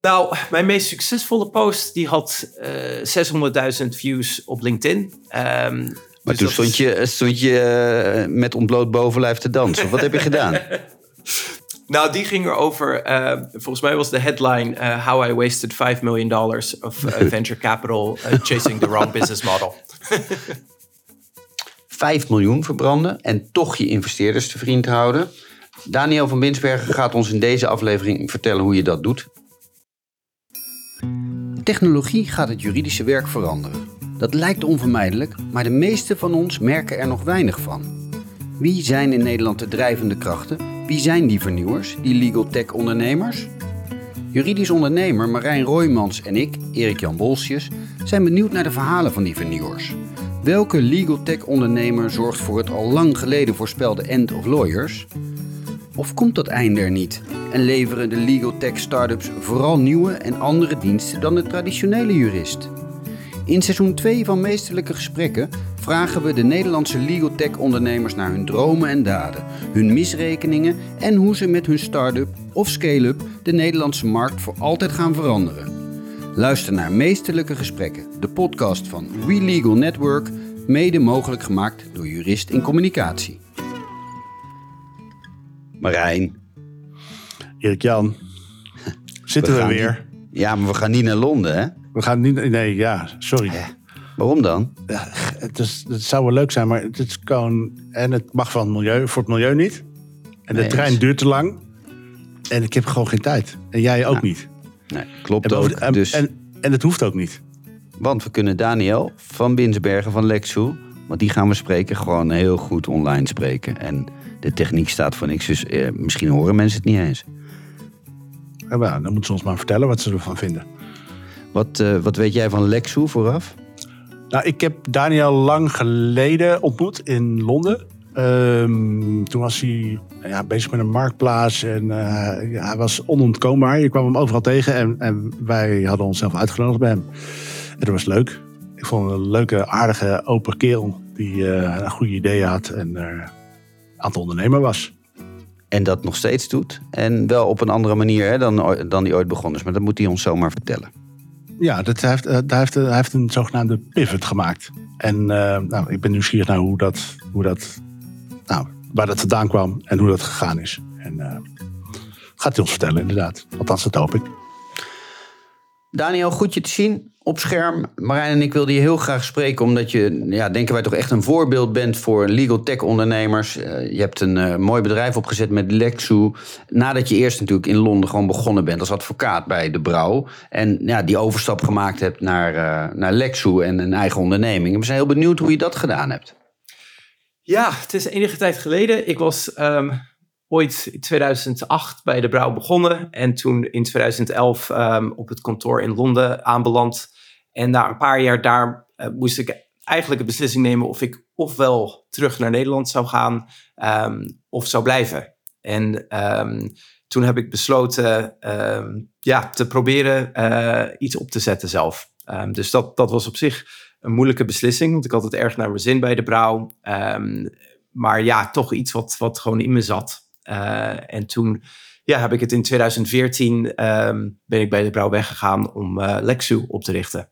Nou, mijn meest succesvolle post die had uh, 600.000 views op LinkedIn. Um, maar dus toen stond je, stond je uh, met ontbloot bovenlijf te dansen. Wat heb je gedaan? Nou, die ging erover. Uh, volgens mij was de headline uh, How I Wasted 5 million dollars of uh, venture capital chasing the wrong business model. 5 miljoen verbranden en toch je investeerders te vriend houden. Daniel van Binsbergen gaat ons in deze aflevering vertellen hoe je dat doet. Technologie gaat het juridische werk veranderen. Dat lijkt onvermijdelijk, maar de meeste van ons merken er nog weinig van. Wie zijn in Nederland de drijvende krachten? Wie zijn die vernieuwers, die legal tech ondernemers? Juridisch ondernemer Marijn Roymans en ik, Erik-Jan Bolsjes, zijn benieuwd naar de verhalen van die vernieuwers. Welke legal tech ondernemer zorgt voor het al lang geleden voorspelde end of lawyers? Of komt dat einde er niet en leveren de legal tech startups vooral nieuwe en andere diensten dan de traditionele jurist? In seizoen 2 van Meesterlijke Gesprekken vragen we de Nederlandse legal tech ondernemers naar hun dromen en daden, hun misrekeningen en hoe ze met hun start-up of scale-up de Nederlandse markt voor altijd gaan veranderen. Luister naar Meesterlijke Gesprekken, de podcast van We Legal Network, mede mogelijk gemaakt door Jurist in Communicatie. Marijn. Erik-Jan. Zitten we, we weer? ja, maar we gaan niet naar Londen, hè? We gaan niet... Nee, ja, sorry. waarom dan? Ja, het, is, het zou wel leuk zijn, maar het is gewoon... En het mag van het milieu, voor het milieu niet. En de trein duurt te lang. En ik heb gewoon geen tijd. En jij ook niet. Nee, klopt ook. En, dus... en, en het hoeft ook niet. Want we kunnen Daniel van Binsbergen van Lexu... want die gaan we spreken, gewoon heel goed online spreken. En de techniek staat voor niks, dus eh, misschien horen mensen het niet eens. Ja, dan moeten ze ons maar vertellen wat ze ervan vinden. Wat, uh, wat weet jij van Lexu vooraf? Nou, ik heb Daniel lang geleden ontmoet in Londen. Um, toen was hij ja, bezig met een marktplaats en uh, ja, hij was onontkoombaar. Je kwam hem overal tegen en, en wij hadden onszelf uitgenodigd bij hem. En dat was leuk. Ik vond hem een leuke, aardige, open kerel die uh, een goede idee had en aantal ondernemer was. En dat nog steeds doet. En wel op een andere manier hè, dan, dan die ooit begonnen is. Maar dat moet hij ons zomaar vertellen. Ja, dat heeft, uh, hij, heeft, hij heeft een zogenaamde pivot gemaakt. En uh, nou, ik ben nieuwsgierig naar hoe dat, hoe dat, nou, waar dat vandaan kwam en hoe dat gegaan is. En uh, gaat hij ons vertellen, inderdaad. Althans, dat hoop ik. Daniel, goed je te zien op scherm. Marijn en ik wilden je heel graag spreken, omdat je, ja, denken wij toch echt een voorbeeld bent voor legal tech ondernemers. Uh, je hebt een uh, mooi bedrijf opgezet met Lexu. Nadat je eerst natuurlijk in Londen gewoon begonnen bent als advocaat bij de Brouw. En ja, die overstap gemaakt hebt naar, uh, naar Lexu en een eigen onderneming. We zijn heel benieuwd hoe je dat gedaan hebt. Ja, het is enige tijd geleden. Ik was um, ooit in 2008 bij de Brouw begonnen. En toen in 2011 um, op het kantoor in Londen aanbeland. En na een paar jaar daar uh, moest ik eigenlijk een beslissing nemen of ik ofwel terug naar Nederland zou gaan um, of zou blijven. En um, toen heb ik besloten ja, te proberen uh, iets op te zetten zelf. dus dat, dat was op zich een moeilijke beslissing, want ik had het erg naar mijn zin bij de brouw. maar ja, toch iets wat, wat gewoon in me zat. Uh, en toen ja, heb ik het in 2014 ben ik bij de brouw weggegaan om uh, Lexu op te richten.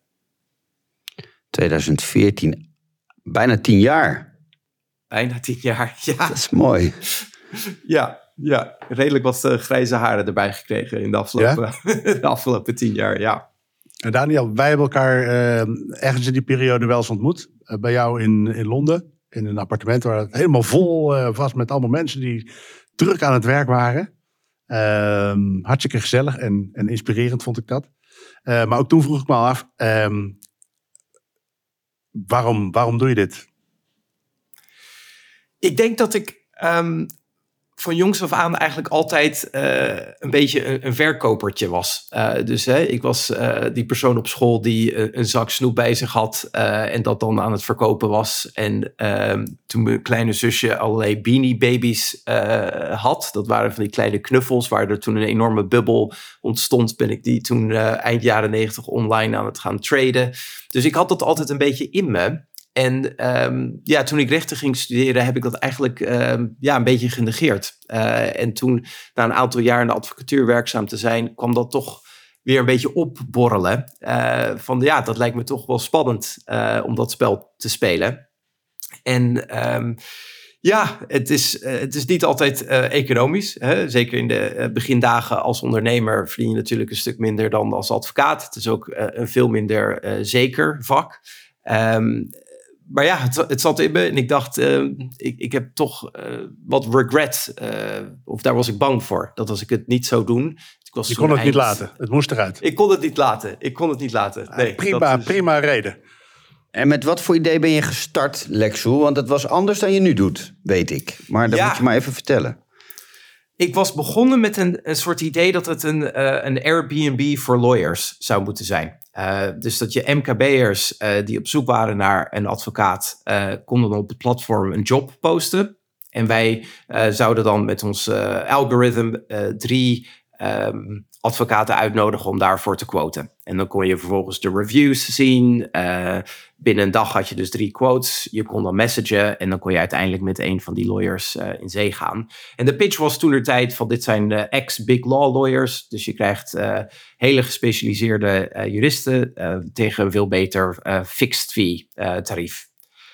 2014, bijna tien jaar. Bijna tien jaar, ja. Dat is mooi. ja, ja, redelijk wat uh, grijze haren erbij gekregen in de afgelopen, ja? de afgelopen tien jaar, ja. En Daniel, wij hebben elkaar uh, ergens in die periode wel eens ontmoet. Uh, bij jou in, in Londen, in een appartement waar het helemaal vol was met allemaal mensen die druk aan het werk waren. Ehm, hartstikke gezellig en, en inspirerend vond ik dat. maar ook toen vroeg ik me af, ehm, waarom, waarom doe je dit? Ik denk dat ik um, van jongs af aan eigenlijk altijd uh, een beetje een, verkopertje was. Uh, dus hè, ik was uh, die persoon op school die een zak snoep bij zich had en dat dan aan het verkopen was. En ehm, toen mijn kleine zusje allerlei Beanie Babies had, dat waren van die kleine knuffels waar er toen een enorme bubbel ontstond, ben ik die toen eind jaren negentig online aan het gaan traden. Dus ik had dat altijd een beetje in me. En um, ja, toen ik rechten ging studeren, heb ik dat eigenlijk um, ja, een beetje genegeerd. Uh, en toen, na een aantal jaar in de advocatuur werkzaam te zijn, kwam dat toch weer een beetje opborrelen. Uh, van ja, dat lijkt me toch wel spannend uh, om dat spel te spelen. En um, ja, het is, het is niet altijd economisch. Hè? Zeker in de begindagen als ondernemer verdien je natuurlijk een stuk minder dan als advocaat. Het is ook een veel minder zeker vak. Um, maar ja, het, het, zat in me en ik dacht, uh, ik, ik heb toch uh, wat regret, uh, of daar was ik bang voor, dat als ik het niet zou doen. Ik was je kon het eind... niet laten, het moest eruit. Ik kon het niet laten, ik kon het niet laten. Nee, prima, is... prima reden. En met wat voor idee ben je gestart, Lexoel? Want het was anders dan je nu doet, weet ik. Maar dat ja. moet je maar even vertellen. Ik was begonnen met een, een soort idee dat het een, uh, een Airbnb voor lawyers zou moeten zijn. Uh, dus dat je MKB'ers uh, die op zoek waren naar een advocaat, konden op het platform een job posten. En wij zouden dan met ons algoritme drie um, advocaten uitnodigen om daarvoor te quoten. En dan kon je vervolgens de reviews zien. Uh, binnen een dag had je dus drie quotes. Je kon dan messagen en dan kon je uiteindelijk met een van die lawyers uh, in zee gaan. En de pitch was toen de tijd van dit zijn ex-big law lawyers. Dus je krijgt uh, hele gespecialiseerde juristen tegen een veel beter fixed fee tarief.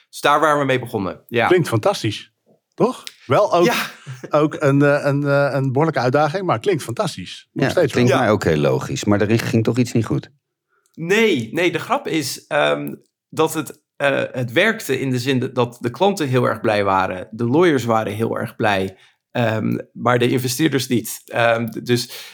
Dus daar waren we mee begonnen. Ja. Klinkt fantastisch, toch? Wel ook, ja. ook een, een, een behoorlijke uitdaging, maar klinkt fantastisch. Nog ja, steeds klinkt mij ook heel logisch, maar er ging toch iets niet goed? Nee, nee de grap is um, dat het, uh, het werkte in de zin dat de klanten heel erg blij waren. De lawyers waren heel erg blij, um, maar de investeerders niet. Um, dus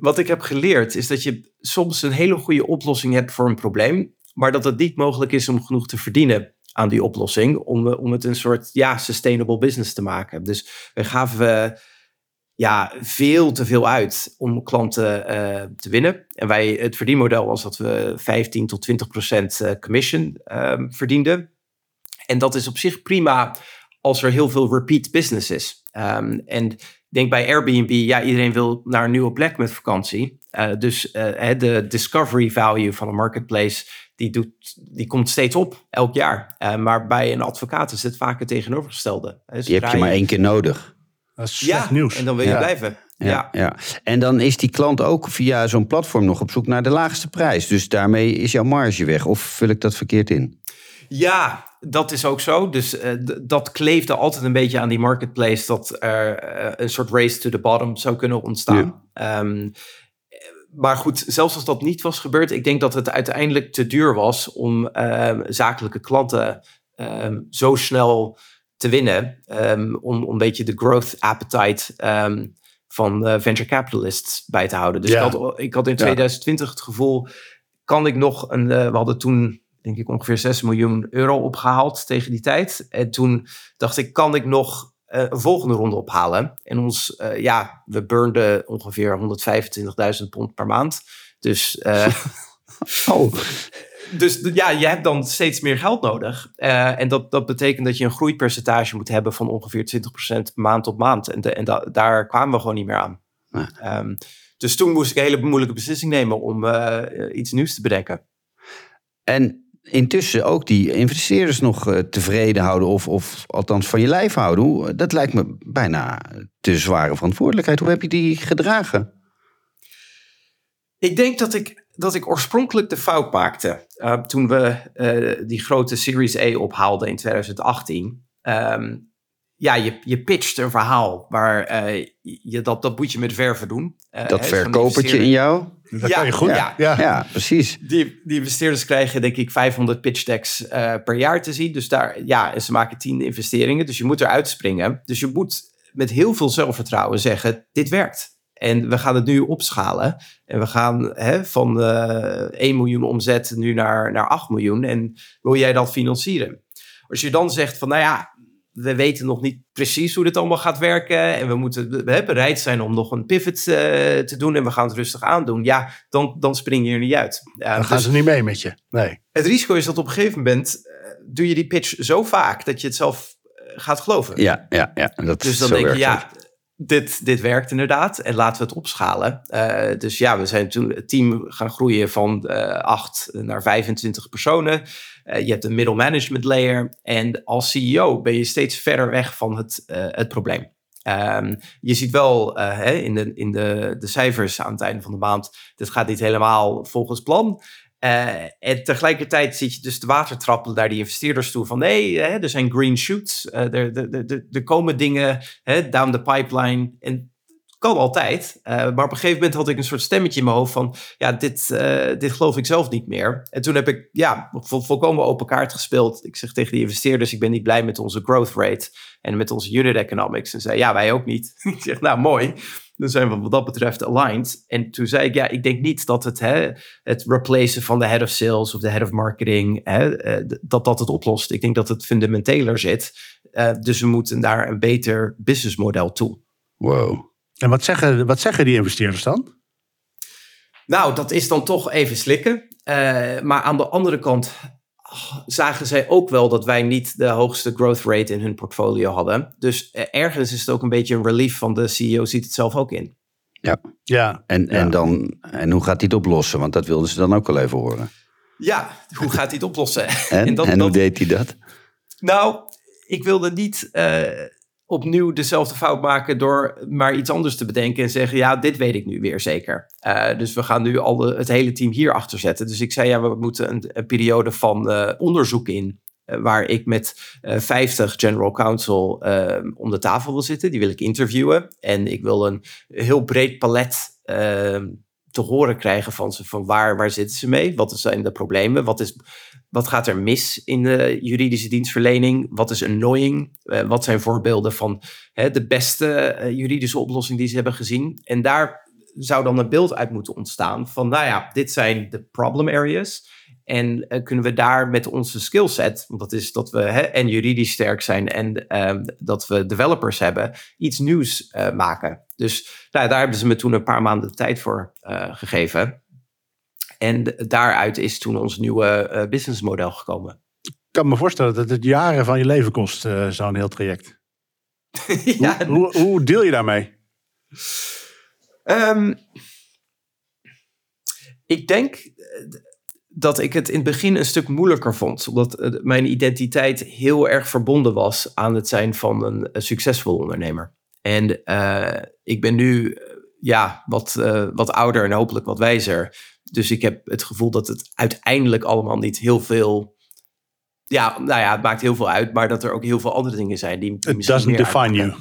wat ik heb geleerd is dat je soms een hele goede oplossing hebt voor een probleem, maar dat het niet mogelijk is om genoeg te verdienen aan die oplossing. Om, om het een soort ja, sustainable business te maken. Dus we gaven ja, veel te veel uit om klanten uh, te winnen. En wij, het verdienmodel was dat we 15 tot 20 procent eh, commission um, verdienden. En dat is op zich prima als er heel veel repeat business is. Um, en ik denk bij Airbnb, ja, iedereen wil naar een nieuwe plek met vakantie. Dus de discovery value van een marketplace die, doet, die komt steeds op, elk jaar. Uh, maar bij een advocaat is het vaak het tegenovergestelde. Dus die heb je maar één keer nodig. Dat is slecht ja, nieuws. En dan wil je blijven. Ja, ja. ja, En dan is die klant ook via zo'n platform nog op zoek naar de laagste prijs. Dus daarmee is jouw marge weg. Of vul ik dat verkeerd in? Ja, dat is ook zo. Dus uh, dat kleefde altijd een beetje aan die marketplace. Dat er uh, een soort race to the bottom zou kunnen ontstaan. Ja. Um, maar goed, zelfs als dat niet was gebeurd, ik denk dat het uiteindelijk te duur was om uh, zakelijke klanten um, zo snel te winnen. Um, om, om een beetje de growth appetite van uh, venture capitalists bij te houden. Dus ja. ik, had, ik had in 2020 ja. het gevoel, kan ik nog een, uh, we hadden toen denk ik ongeveer 6 miljoen euro opgehaald tegen die tijd. En toen dacht ik, kan ik nog uh, een volgende ronde ophalen. En ons, uh, ja, we burnden ongeveer 125.000 pond per maand. Dus, uh, oh. dus ja, je hebt dan steeds meer geld nodig. en dat, dat betekent dat je een groeipercentage moet hebben van ongeveer 20% maand op maand. En, de, en da, daar kwamen we gewoon niet meer aan. Ja. Um, dus toen moest ik een hele moeilijke beslissing nemen om iets nieuws te bedenken. En intussen ook die investeerders nog uh, tevreden houden of, of althans van je lijf houden. Dat lijkt me bijna te zware verantwoordelijkheid. Hoe heb je die gedragen? Ik denk dat ik, dat ik oorspronkelijk de fout maakte uh, toen we die grote Series A ophaalden in 2018. Um, ja, je, je pitcht een verhaal waar uh, je dat, dat moet je met verven doen. Uh, dat verkopertje in jou? Dat ja, kan je goed. Ja, ja. ja precies. Die, die investeerders krijgen denk ik 500 pitch decks uh, per jaar te zien. Dus daar, ja, en ze maken 10 investeringen. Dus je moet eruit springen. Dus je moet met heel veel zelfvertrouwen zeggen, dit werkt. En we gaan het nu opschalen. En we gaan hè, van 1 miljoen omzet nu naar, naar 8 miljoen. En wil jij dat financieren? Als je dan zegt van, nou ja, we weten nog niet precies hoe dit allemaal gaat werken. En we moeten we bereid zijn om nog een pivot uh, te doen. En we gaan het rustig aandoen. Ja, dan, dan spring je er niet uit. Uh, dan gaan dus ze niet mee met je. Nee. Het risico is dat op een gegeven moment uh, doe je die pitch zo vaak dat je het zelf gaat geloven. Ja, ja, ja. Dat dus dan denk je, ja, dit, dit werkt inderdaad en laten we het opschalen. Uh, dus ja, we zijn toen het team gaan groeien van uh, 8 naar 25 personen. Uh, je hebt een middle management layer. En als CEO ben je steeds verder weg van het, uh, het probleem. Ehm, je ziet wel hè, in, de, in de, de cijfers aan het einde van de maand, dit gaat niet helemaal volgens plan. Uh, en tegelijkertijd zit je dus de watertrappelen naar die investeerders toe van nee, er zijn green shoots, er, komen dingen hè, down the pipeline. En kan altijd. Uh, maar op een gegeven moment had ik een soort stemmetje in mijn hoofd van ja, dit, dit geloof ik zelf niet meer. En toen heb ik ja, vol, volkomen open kaart gespeeld. Ik zeg tegen die investeerders, ik ben niet blij met onze growth rate en met onze unit economics. En zei ja, wij ook niet. ik zeg nou mooi dan zijn we wat dat betreft aligned. En toen zei ik, ja, ik denk niet dat het, hè, het replacen van de head of sales of de head of marketing, eh, dat dat het oplost. Ik denk dat het fundamenteler zit. Dus we moeten daar een beter businessmodel toe. Wow. En wat zeggen, wat zeggen die investeerders dan? Nou, dat is dan toch even slikken. Uh, maar aan de andere kant zagen zij ook wel dat wij niet de hoogste growth rate in hun portfolio hadden. Dus eh, ergens is het ook een beetje een relief van de CEO ziet het zelf ook in. Ja, ja. En, en, Dan, en hoe gaat hij het oplossen? Want dat wilden ze dan ook wel even horen. Ja, hoe gaat hij het oplossen? en, en, dat, hoe deed hij dat? Nou, ik wilde niet uh, opnieuw dezelfde fout maken door maar iets anders te bedenken en zeggen, ja, dit weet ik nu weer zeker. Uh, dus we gaan nu al de, het hele team hier achter zetten. Dus ik zei, ja, we moeten een, periode van uh, onderzoek in, uh, waar ik met 50 general counsel om de tafel wil zitten. Die wil ik interviewen en ik wil een heel breed palet te horen krijgen van ze, van waar, waar zitten ze mee? Wat zijn de problemen? Wat is wat gaat er mis in de juridische dienstverlening? Wat is annoying? Uh, wat zijn voorbeelden van hè, de beste uh, juridische oplossing die ze hebben gezien? En daar zou dan een beeld uit moeten ontstaan van, nou ja, dit zijn de problem areas. En uh, kunnen we daar met onze skillset, want dat is dat we hè, en juridisch sterk zijn en ehm, dat we developers hebben, iets nieuws maken. Dus nou, daar hebben ze me toen een paar maanden de tijd voor gegeven. En daaruit is toen ons nieuwe uh, businessmodel gekomen. Ik kan me voorstellen dat het jaren van je leven kost, uh, zo'n heel traject. ja. hoe, hoe, hoe, deel je daarmee? Um, ik denk eh, dat ik het in het begin een stuk moeilijker vond. Omdat mijn identiteit heel erg verbonden was aan het zijn van een, een succesvol ondernemer. En uh, ik ben nu ja, wat, uh, wat ouder en hopelijk wat wijzer. Dus ik heb het gevoel dat het uiteindelijk allemaal niet heel veel. Ja, nou ja, het maakt heel veel uit, maar dat er ook heel veel andere dingen zijn die. It doesn't define you.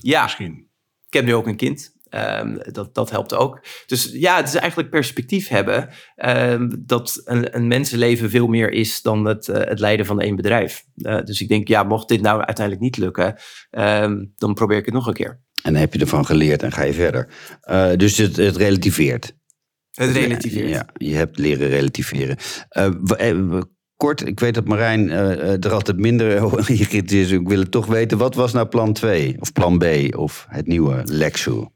Ja, misschien. Ik heb nu ook een kind. Um, dat, dat helpt ook. Dus ja, het is eigenlijk perspectief hebben um, dat een, een, mensenleven veel meer is dan het, uh, het leiden van één bedrijf. Uh, dus ik denk, ja, mocht dit nou uiteindelijk niet lukken, um, dan probeer ik het nog een keer. En dan heb je ervan geleerd en ga je verder. Uh, dus het, het relativeert. Het relativeert. Ja, je hebt leren relativeren. Uh, kort, ik weet dat Marijn uh, er altijd minder geïrriteerd is. Ik wil het toch weten, wat was nou plan 2 of plan B of het nieuwe Lexu?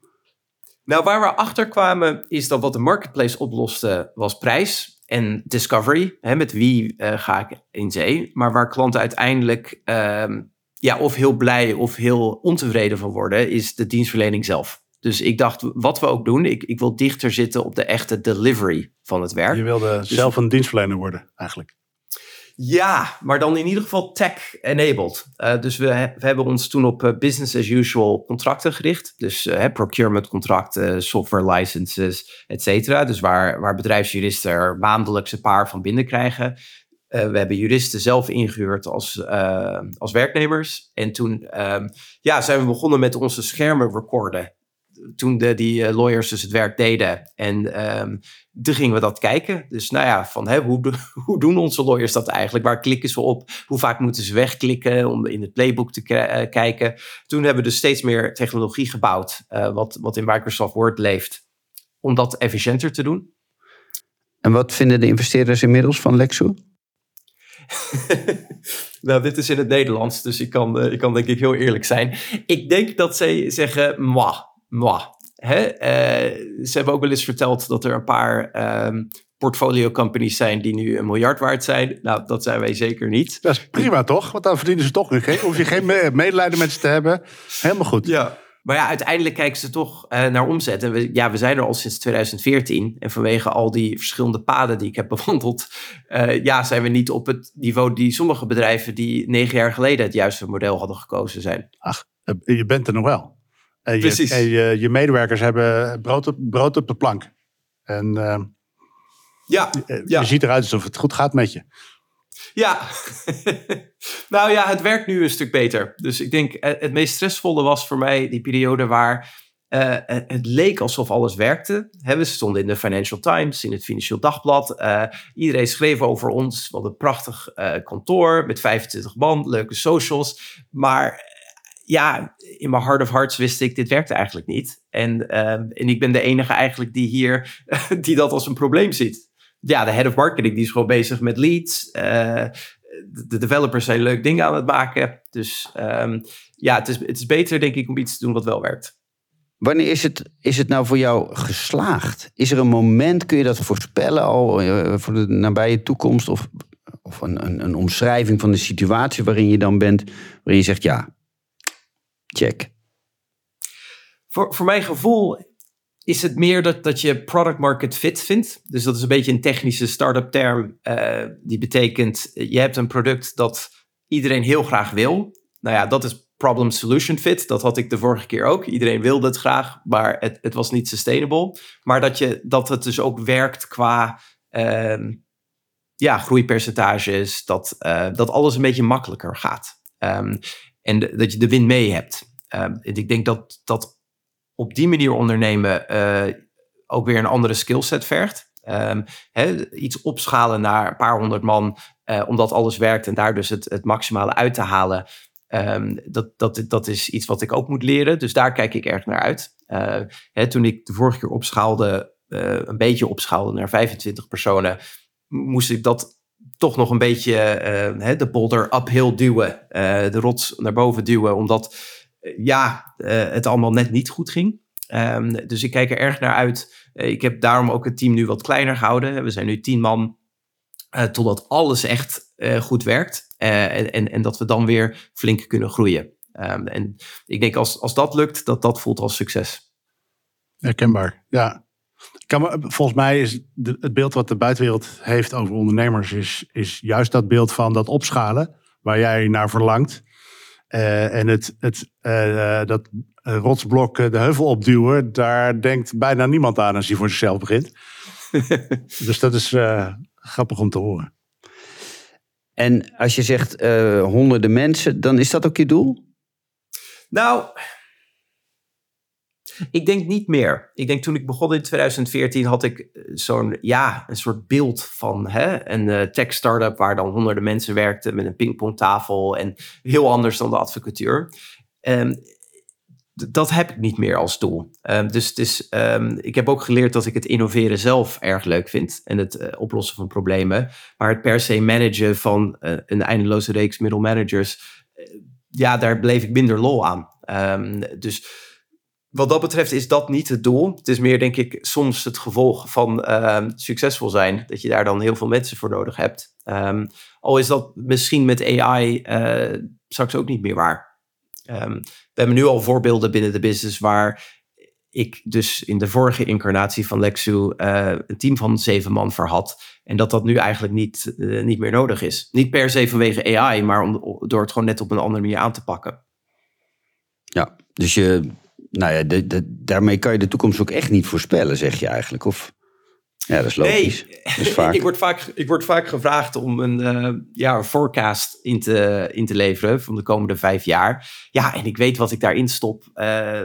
Nou, waar we achter kwamen is dat wat de marketplace oploste was prijs en discovery. Hè, met wie uh, ga ik in zee? Maar waar klanten uiteindelijk uh, ja, of heel blij of heel ontevreden van worden, is de dienstverlening zelf. Dus ik dacht, wat we ook doen, ik, ik wil dichter zitten op de echte delivery van het werk. Je wilde dus zelf een dienstverlener worden, eigenlijk. Ja, maar dan in ieder geval tech-enabled. Uh, dus we, we, hebben ons toen op uh, business as usual contracten gericht. Dus uh, procurement contracten, software licenses, et cetera. Dus waar, waar bedrijfsjuristen er maandelijks een paar van binnen krijgen. we hebben juristen zelf ingehuurd als, als werknemers. En toen ehm, ja, zijn we begonnen met onze schermen recorden toen de, die uh, lawyers dus het werk deden. En um, toen gingen we dat kijken. Dus nou ja, van hè, hoe, hoe doen onze lawyers dat eigenlijk? Waar klikken ze op? Hoe vaak moeten ze wegklikken om in het playbook te uh, kijken? Toen hebben we dus steeds meer technologie gebouwd, uh, wat, wat in Microsoft Word leeft, om dat efficiënter te doen. En wat vinden de investeerders inmiddels van Lexo? nou, dit is in het Nederlands, dus ik kan, ik kan denk ik heel eerlijk zijn. Ik denk dat zij zeggen, moi, moi. Hè? Uh, ze hebben ook wel eens verteld dat er een paar um, portfolio companies zijn die nu een miljard waard zijn. Nou, dat zijn wij zeker niet. Dat is prima toch? Want dan verdienen ze toch geen. Hoef je geen medelijden met ze te hebben. Helemaal goed. Ja. Maar ja, uiteindelijk kijken ze toch uh, naar omzet. En we, ja, we zijn er al sinds 2014. En vanwege al die verschillende paden die ik heb bewandeld, uh, ja, zijn we niet op het niveau die sommige bedrijven die negen jaar geleden het juiste model hadden gekozen zijn. Ach, je bent er nog wel. En je, en je, je medewerkers hebben brood op, brood op de plank. En eh, Ja, eh, Ja. je ziet eruit alsof het goed gaat met je. Ja, nou ja, het werkt nu een stuk beter. Dus ik denk, eh, het meest stressvolle was voor mij die periode waar het leek alsof alles werkte. We stonden in de Financial Times, in het Financieel Dagblad. Iedereen schreef over ons. Wat een prachtig kantoor met 25 man, leuke socials. Maar ja, in mijn heart of hearts wist ik, dit werkte eigenlijk niet. En, eh, en ik ben de enige eigenlijk die hier, die dat als een probleem ziet ja, de head of marketing die is gewoon bezig met leads. Eh, de developers zijn leuk dingen aan het maken. Dus ehm, ja, het is, het is beter denk ik om iets te doen wat wel werkt. Wanneer is het, is het nou voor jou geslaagd? Is er een moment, kun je dat voorspellen al eh, voor de nabije toekomst? Of, of een, een, een omschrijving van de situatie waarin je dan bent, waarin je zegt ja, check. Voor, voor mijn gevoel is het meer dat, dat je product market fit vindt. Dus dat is een beetje een technische start-up term. eh, die betekent, eh, je hebt een product dat iedereen heel graag wil. Nou ja, dat is problem solution fit. Dat had ik de vorige keer ook. Iedereen wilde het graag, maar het, het was niet sustainable. Maar dat, je, dat het dus ook werkt qua ehm, ja, groeipercentages. Dat, eh, dat alles een beetje makkelijker gaat. Ehm, en dat je de win mee hebt. En ik denk dat, dat op die manier ondernemen eh, ook weer een andere skillset vergt. Hè, iets opschalen naar een paar honderd man, eh, omdat alles werkt en daar dus het, het maximale uit te halen. Ehm, dat, dat, dat is iets wat ik ook moet leren, dus daar kijk ik erg naar uit. Eh, toen ik de vorige keer opschaalde, een beetje opschaalde naar 25 personen, moest ik dat toch nog een beetje hè, de boulder uphill duwen, eh, de rots naar boven duwen, omdat eh, ja, het allemaal net niet goed ging. Ehm, dus ik kijk er erg naar uit. Ik heb daarom ook het team nu wat kleiner gehouden. We zijn nu tien man, totdat alles echt goed werkt. En, en, en dat we dan weer flink kunnen groeien. Ehm, en ik denk als, als dat lukt, dat dat voelt als succes. Herkenbaar, ja. Ik Kan me, volgens mij is de, het beeld wat de buitenwereld heeft over ondernemers... Is, is juist dat beeld van dat opschalen waar jij naar verlangt. Eh, en het, het, eh, eh, dat rotsblok de heuvel opduwen... daar denkt bijna niemand aan als hij voor zichzelf begint. dus dat is eh, grappig om te horen. En als je zegt eh, honderden mensen, dan is dat ook je doel? Nou, ik denk niet meer. Ik denk toen ik begon in 2014 had ik eh, zo'n, ja, een soort beeld van hè, een eh, tech-startup waar dan honderden mensen werkten met een pingpongtafel en heel anders dan de advocatuur. Ehm, dat heb ik niet meer als doel. Ehm, dus ehm, ik heb ook geleerd dat ik het innoveren zelf erg leuk vind en het eh, oplossen van problemen. Maar het per se managen van een eindeloze reeks middelmanagers, eh, ja, daar bleef ik minder lol aan. Dus wat dat betreft is dat niet het doel. Het is meer, denk ik, soms het gevolg van ehm, succesvol zijn. Dat je daar dan heel veel mensen voor nodig hebt. Ehm, al is dat misschien met AI eh, straks ook niet meer waar. Ehm, we hebben nu al voorbeelden binnen de business waar ik dus in de vorige incarnatie van Lexu eh, een team van zeven man voor had. En dat dat nu eigenlijk niet, eh, niet meer nodig is. Niet per se vanwege AI, maar door het gewoon net op een andere manier aan te pakken. Ja, dus je, nou ja, de, de- daarmee kan je de toekomst ook echt niet voorspellen, zeg je eigenlijk. Of, ja, dat is logisch. Dat is vaak. ik, word vaak, ik word vaak gevraagd om een, eh, ja, een forecast in te, in te leveren van de komende vijf jaar. Ja, en ik weet wat ik daarin stop. eh,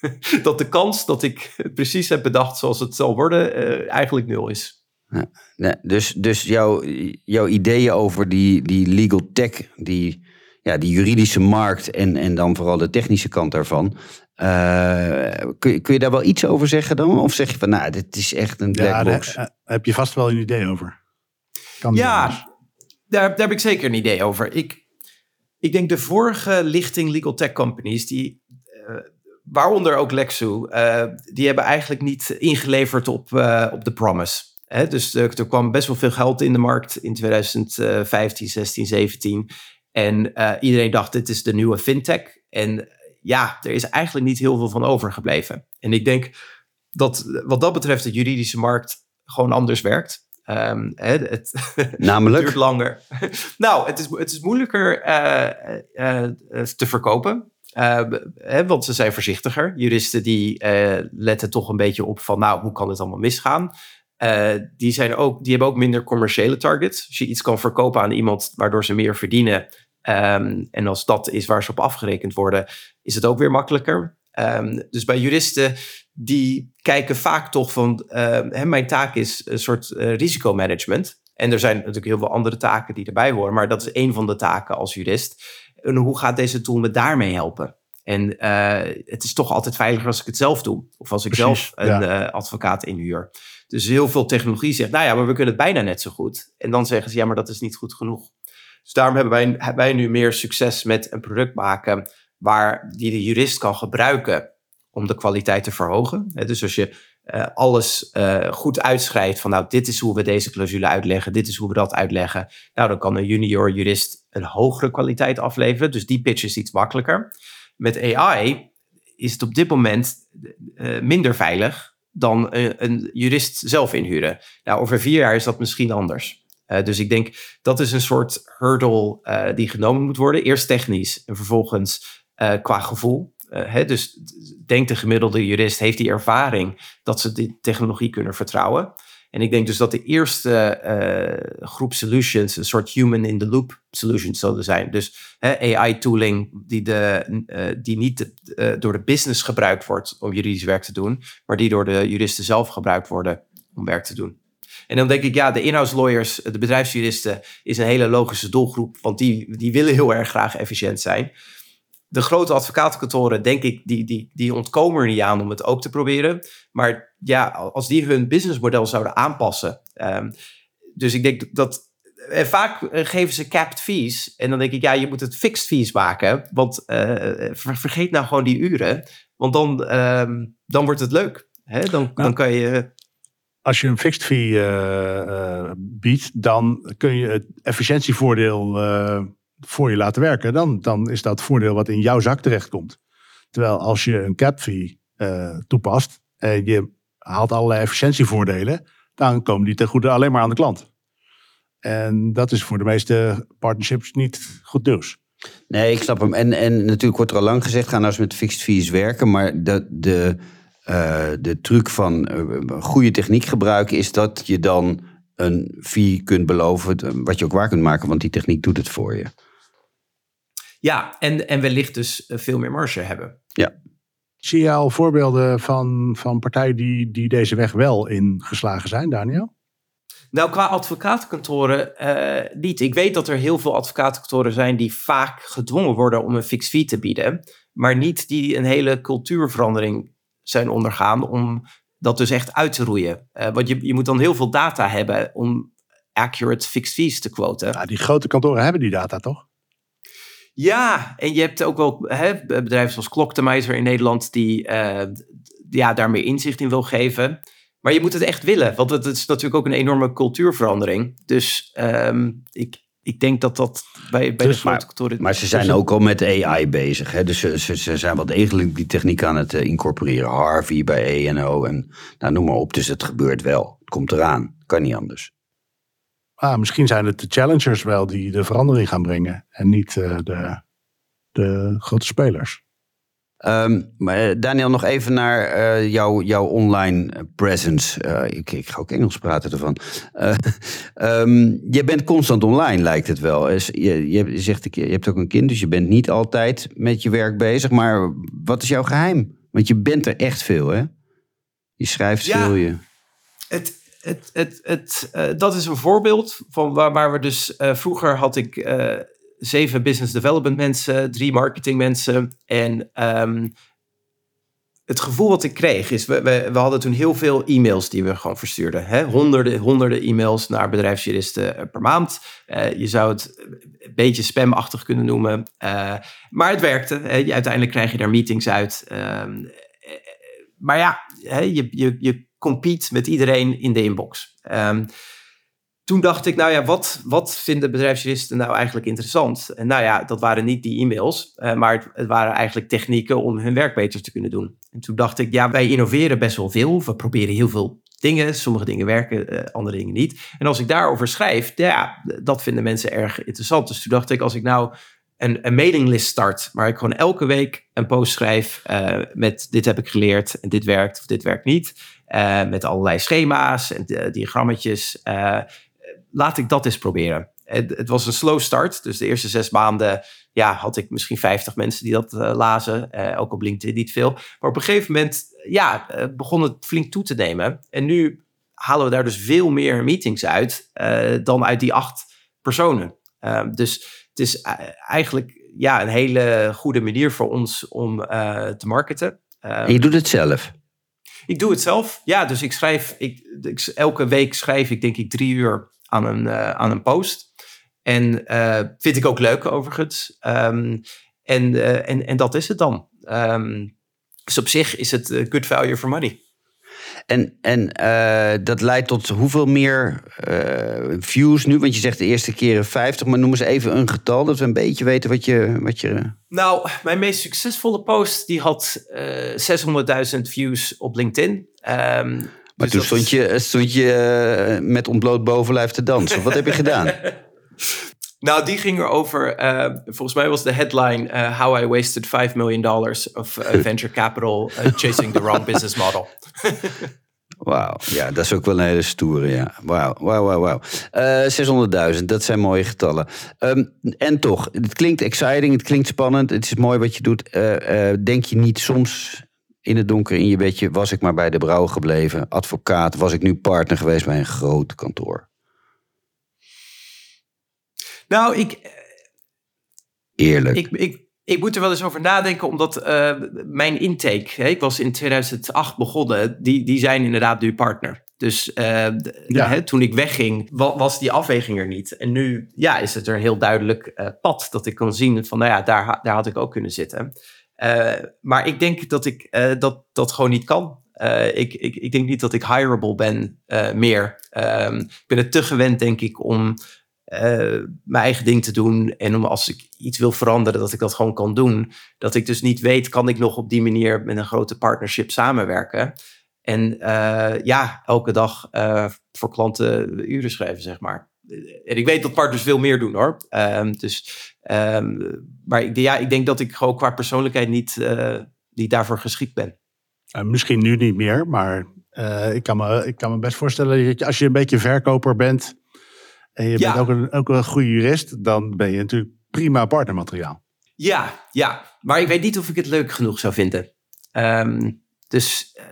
dat de kans dat ik het precies heb bedacht zoals het zal worden, eh, eigenlijk nul is. Nee, dus dus jouw, jouw ideeën over die, die legal tech, die, ja, die juridische markt en, en dan vooral de technische kant daarvan. eh, kun, je- kun je daar wel iets over zeggen dan? Of zeg je van, nou, dit is echt een black Ja, box? daar eh, heb je vast wel een idee over. Kan. Ja, daar, daar heb ik zeker een idee over. Ik, ik denk de vorige lichting legal tech companies, die, eh, waaronder ook Lexu, eh, die hebben eigenlijk niet ingeleverd op, eh, op de promise. Hè, dus er, er kwam best wel veel geld in de markt in 2015, 16, 17. En eh, iedereen dacht, dit is de nieuwe fintech. En ja, er is eigenlijk niet heel veel van overgebleven. En ik denk dat wat dat betreft de juridische markt gewoon anders werkt. Hè, het, het Namelijk? duurt langer. nou, het is, het is moeilijker eh, eh, te verkopen. hè, want ze zijn voorzichtiger. Juristen die letten toch een beetje op van, nou, hoe kan het allemaal misgaan? Die, zijn ook, die hebben ook minder commerciële targets. Als je iets kan verkopen aan iemand waardoor ze meer verdienen, Ehm, en als dat is waar ze op afgerekend worden, is het ook weer makkelijker. Ehm, dus bij juristen die kijken vaak toch van, uh, mijn taak is een soort uh, risicomanagement. En er zijn natuurlijk heel veel andere taken die erbij horen, maar dat is een van de taken als jurist. En hoe gaat deze tool me daarmee helpen? En uh, het is toch altijd veiliger als ik het zelf doe. Of als ik zelf een ja. advocaat inhuur. Dus heel veel technologie zegt, nou ja, maar we kunnen het bijna net zo goed. En dan zeggen ze, ja, maar dat is niet goed genoeg. Dus daarom hebben wij, wij nu meer succes met een product maken waar die de jurist kan gebruiken om de kwaliteit te verhogen. Dus als je uh, alles uh, goed uitschrijft van nou, dit is hoe we deze clausule uitleggen, dit is hoe we dat uitleggen. Nou, dan kan een junior jurist een hogere kwaliteit afleveren. Dus die pitch is iets makkelijker. Met AI is het op dit moment uh, minder veilig dan een, een jurist zelf inhuren. Nou, over vier jaar is dat misschien anders. Uh, dus ik denk dat is een soort hurdle uh, die genomen moet worden. Eerst technisch en vervolgens qua gevoel. Hè, dus denk de gemiddelde jurist heeft die ervaring dat ze die technologie kunnen vertrouwen. En ik denk dus dat de eerste groep solutions een soort human in the loop solutions zullen zijn. Dus AI tooling die, de, die niet door de business gebruikt wordt om juridisch werk te doen, maar die door de juristen zelf gebruikt worden om werk te doen. En dan denk ik, ja, de in-house lawyers, de bedrijfsjuristen, is een hele logische doelgroep, want die, die willen heel erg graag efficiënt zijn. De grote advocatenkantoren, denk ik, die, die, die ontkomen er niet aan om het ook te proberen. Maar ja, als die hun businessmodel zouden aanpassen. Um, dus ik denk dat en eh, vaak eh, geven ze capped fees. En dan denk ik, ja, je moet het fixed fees maken. Want uh, vergeet nou gewoon die uren. Want dan, um, dan wordt het leuk. Hè? Dan, nou, dan kan je als je een fixed fee uh, uh, biedt, dan kun je het efficiëntievoordeel voor je laten werken. Dan, dan is dat voordeel wat in jouw zak terechtkomt. Terwijl als je een cap fee toepast en je haalt allerlei efficiëntievoordelen, dan komen die ten goede alleen maar aan de klant. En dat is voor de meeste partnerships niet goed nieuws. Nee, ik snap hem. En, en natuurlijk wordt er al lang gezegd, ga nou eens met fixed fees werken. Maar de, de, uh, de truc van uh, goede techniek gebruiken is dat je dan een fee kunt beloven, wat je ook waar kunt maken, want die techniek doet het voor je. Ja, en, en wellicht dus eh, veel meer marge hebben. Ja. Zie je al voorbeelden van, van partijen die, die deze weg wel ingeslagen zijn, Daniel? Nou, qua advocatenkantoren uh, niet. Ik weet dat er heel veel advocatenkantoren zijn die vaak gedwongen worden om een fixed fee te bieden, maar niet die een hele cultuurverandering zijn ondergaan om dat dus echt uit te roeien. Uh, want je, je moet dan heel veel data hebben om accurate fixed fees te quoten. Ja, die grote kantoren hebben die data toch? Ja, en je hebt ook wel hè, bedrijven zoals Clocktomizer in Nederland die uh, ja, daar meer inzicht in wil geven. Maar je moet het echt willen, want het is natuurlijk ook een enorme cultuurverandering. Dus um, ik, ik denk dat dat bij, bij dus, de grote kantoren... Maar ze zijn ook al met AI bezig. Hè? Dus ze, ze, ze, zijn wel degelijk die techniek aan het uh, incorporeren. Harvey bij ENO en nou, noem maar op. Dus het gebeurt wel. Het komt eraan. Kan niet anders. Ah, misschien zijn het de challengers wel die de verandering gaan brengen. En niet uh, de, de grote spelers. Um, maar Daniel, nog even naar uh, jouw, jouw online presence. Uh, ik, ik, ga ook Engels praten ervan. Uh, um, je bent constant online, lijkt het wel. Je, je, zegt, je hebt ook een kind, dus je bent niet altijd met je werk bezig. Maar wat is jouw geheim? Want je bent er echt veel, hè? Je schrijft ja, veel. Je... Het, het, het, het, dat is een voorbeeld van waar, waar we dus... vroeger had ik zeven business development mensen, drie marketing mensen. En ehm, het gevoel wat ik kreeg is, we, we, we, hadden toen heel veel e-mails die we gewoon verstuurden. Hè? Honderden, honderden e-mails naar bedrijfsjuristen eh, per maand. Je zou het een beetje spamachtig kunnen noemen. Maar het werkte. Hè? Uiteindelijk krijg je daar meetings uit. Uh, maar ja, hè? Je, je, je compete met iedereen in de inbox. Um, toen dacht ik, nou ja, wat, wat vinden bedrijfsjuristen nou eigenlijk interessant? En nou ja, dat waren niet die e-mails, uh, maar het, waren eigenlijk technieken om hun werk beter te kunnen doen. En toen dacht ik, ja, wij innoveren best wel veel. We proberen heel veel dingen. Sommige dingen werken, uh, andere dingen niet. En als ik daarover schrijf, ja, dat vinden mensen erg interessant. Dus toen dacht ik, als ik nou een, een mailinglist start, waar ik gewoon elke week een post schrijf uh, met dit heb ik geleerd en dit werkt of dit werkt niet. Uh, met allerlei schema's en diagrammetjes. Uh, laat ik dat eens proberen. Het, het, was een slow start, dus de eerste zes maanden ja, had ik misschien 50 mensen die dat lazen. ook op LinkedIn niet veel. Maar op een gegeven moment ja, begon het flink toe te nemen. En nu halen we daar dus veel meer meetings uit dan uit die acht personen. Dus is eigenlijk ja, een hele goede manier voor ons om uh, te marketen. En je doet het zelf? Ik doe het zelf, ja. Dus ik schrijf, ik, ik elke week schrijf ik denk ik drie uur aan een, uh, aan een post. En vind ik ook leuk overigens. Um, en, en, en dat is het dan. Um, dus op zich is het good value for money. En, en uh, dat leidt tot hoeveel meer uh, views nu? Want je zegt de eerste keren 50, maar noem eens even een getal, dat we een beetje weten wat je. Wat je... Nou, mijn meest succesvolle post die had uh, 600.000 views op LinkedIn. Um, maar dus toen stond, je, stond je met ontbloot bovenlijf te dansen. wat heb je gedaan? Nou, die ging erover. Uh, volgens mij was de headline uh, How I Wasted 5 million dollars of uh, venture capital chasing the wrong business model. Wauw, ja, dat is ook wel een hele stoere, ja. Wauw, wauw, wauw, wauw. 600.000, dat zijn mooie getallen. Um, en toch, het klinkt exciting, het klinkt spannend, het is mooi wat je doet. denk je niet soms in het donker in je bedje, was ik maar bij de brouw gebleven, advocaat, was ik nu partner geweest bij een groot kantoor? Nou, ik. Eerlijk. Ik, ik, ik moet er wel eens over nadenken, omdat uh, mijn intake, hè, ik was in 2008 begonnen, die, die zijn inderdaad nu partner. Dus uh, ja. hè, toen ik wegging, was die afweging er niet. En nu ja, is het er een heel duidelijk uh, pad dat ik kan zien van, nou ja, daar, daar had ik ook kunnen zitten. maar ik denk dat ik dat, dat gewoon niet kan. ik, ik, ik denk niet dat ik hireable ben meer. Um, ik ben het te gewend, denk ik, om uh, mijn eigen ding te doen. En om als ik iets wil veranderen, dat ik dat gewoon kan doen. Dat ik dus niet weet, kan ik nog op die manier met een grote partnership samenwerken. En uh, ja, elke dag uh, voor klanten uren schrijven, zeg maar. En ik weet dat partners veel meer doen hoor. Um, dus, um, maar ik, ja, ik denk dat ik gewoon qua persoonlijkheid niet, niet daarvoor geschikt ben. misschien nu niet meer, maar ik, kan me, ik kan me best voorstellen dat als je een beetje verkoper bent en je bent ook een, ook een goede jurist, dan ben je natuurlijk prima partnermateriaal. Ja, ja, maar ik weet niet of ik het leuk genoeg zou vinden. Um, dus uh,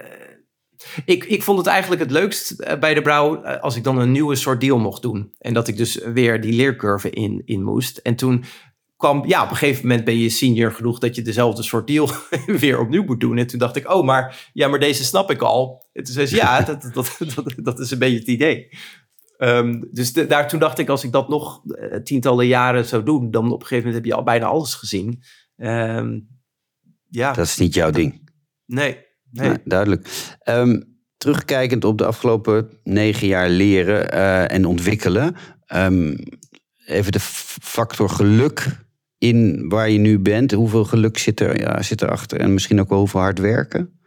ik, ik vond het eigenlijk het leukst eh, bij de Brouw uh, als ik dan een nieuwe soort deal mocht doen. En dat ik dus weer die leercurve in, in moest. En toen kwam, ja, op een gegeven moment ben je senior genoeg dat je dezelfde soort deal weer opnieuw moet doen. En toen dacht ik, oh, maar, ja, maar deze snap ik al. En toen zei ze, ja, dat, dat, dat, dat is een beetje het idee. Um, dus daar, toen dacht ik, als ik dat nog uh, tientallen jaren zou doen, dan op een gegeven moment heb je al bijna alles gezien. Um, ja. Dat is niet jouw ding. Nee. nee. Duidelijk. Um, terugkijkend op de afgelopen negen jaar leren uh, en ontwikkelen. even de factor geluk in waar je nu bent. Hoeveel geluk zit er, ja, zit erachter? En misschien ook wel hoeveel hard werken?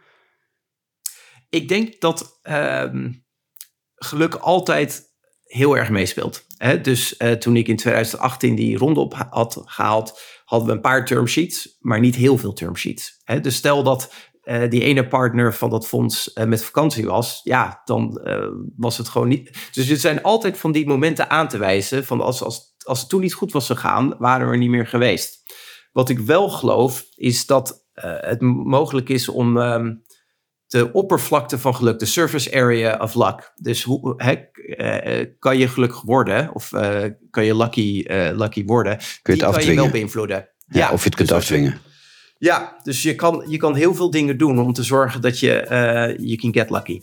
Ik denk dat geluk altijd heel erg meespeelt. Dus uh, toen ik in 2018 die ronde op had gehaald, hadden we een paar term sheets, maar niet heel veel term sheets. Dus stel dat uh, die ene partner van dat fonds uh, met vakantie was, ja, dan was het gewoon niet. Dus er zijn altijd van die momenten aan te wijzen van als, als, als het toen niet goed was gegaan, waren we er niet meer geweest. Wat ik wel geloof, is dat het mogelijk is om um, de oppervlakte van geluk, de surface area of luck. Dus hoe he, uh, kan je gelukkig worden of uh, kan je lucky, uh, lucky worden? Kun je het kan je wel beïnvloeden. Ja, ja, of je het kunt dus afdwingen. Ja, dus je kan, je kan heel veel dingen doen om te zorgen dat je je can get lucky.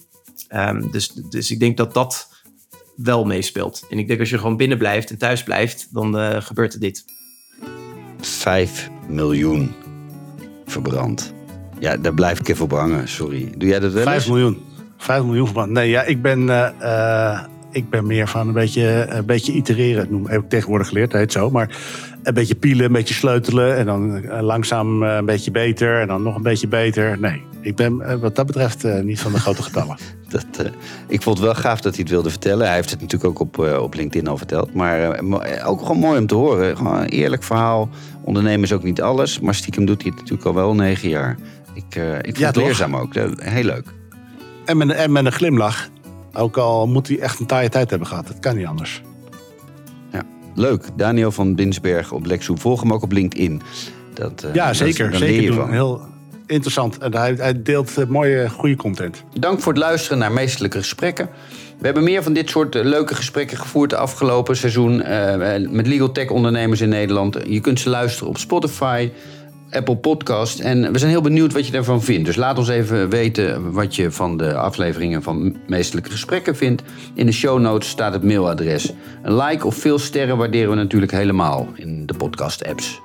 Um, dus, dus ik denk dat dat wel meespeelt. En ik denk als je gewoon binnen blijft en thuis blijft, dan gebeurt er dit. 5 miljoen verbrand. Ja, daar blijf ik even op hangen, sorry. Doe jij dat wel 5 miljoen. 5 miljoen van. Nee, ja, ik ben uh, ik ben meer van een beetje, een beetje itereren. Noem, heb ik tegenwoordig geleerd, dat heet zo. Maar een beetje pielen, een beetje sleutelen. En dan eh, langzaam eh, een beetje beter. En dan nog een beetje beter. Nee, ik ben eh, wat dat betreft eh, niet van de grote getallen. Dat, eh, ik vond het wel gaaf dat hij het wilde vertellen. Hij heeft het natuurlijk ook op, eh, op LinkedIn al verteld. Maar eh, eh, ook gewoon mooi om te horen. Gewoon een eerlijk verhaal. Ondernemen is ook niet alles. Maar stiekem doet hij het natuurlijk al wel negen jaar. Ik, eh, ik vond Ja, het toch? leerzaam ook. Heel leuk. En met, en met een glimlach. Ook al moet hij echt een taaie tijd hebben gehad. Dat kan niet anders. Leuk. Daniel van Binsberg op Lexoep. Volg hem ook op LinkedIn. Dat, eh, Ja, zeker. zeker je doen. van. Heel interessant. En hij, hij deelt eh, mooie, goede content. Dank voor het luisteren naar Meestelijke Gesprekken. We hebben meer van dit soort leuke gesprekken gevoerd de afgelopen seizoen eh, met legal tech ondernemers in Nederland. Je kunt ze luisteren op Spotify, Apple Podcast. En we zijn heel benieuwd wat je daarvan vindt. Dus laat ons even weten wat je van de afleveringen van Meestelijke Gesprekken vindt. In de show notes staat het mailadres. Een like of veel sterren waarderen we natuurlijk helemaal in de podcast apps.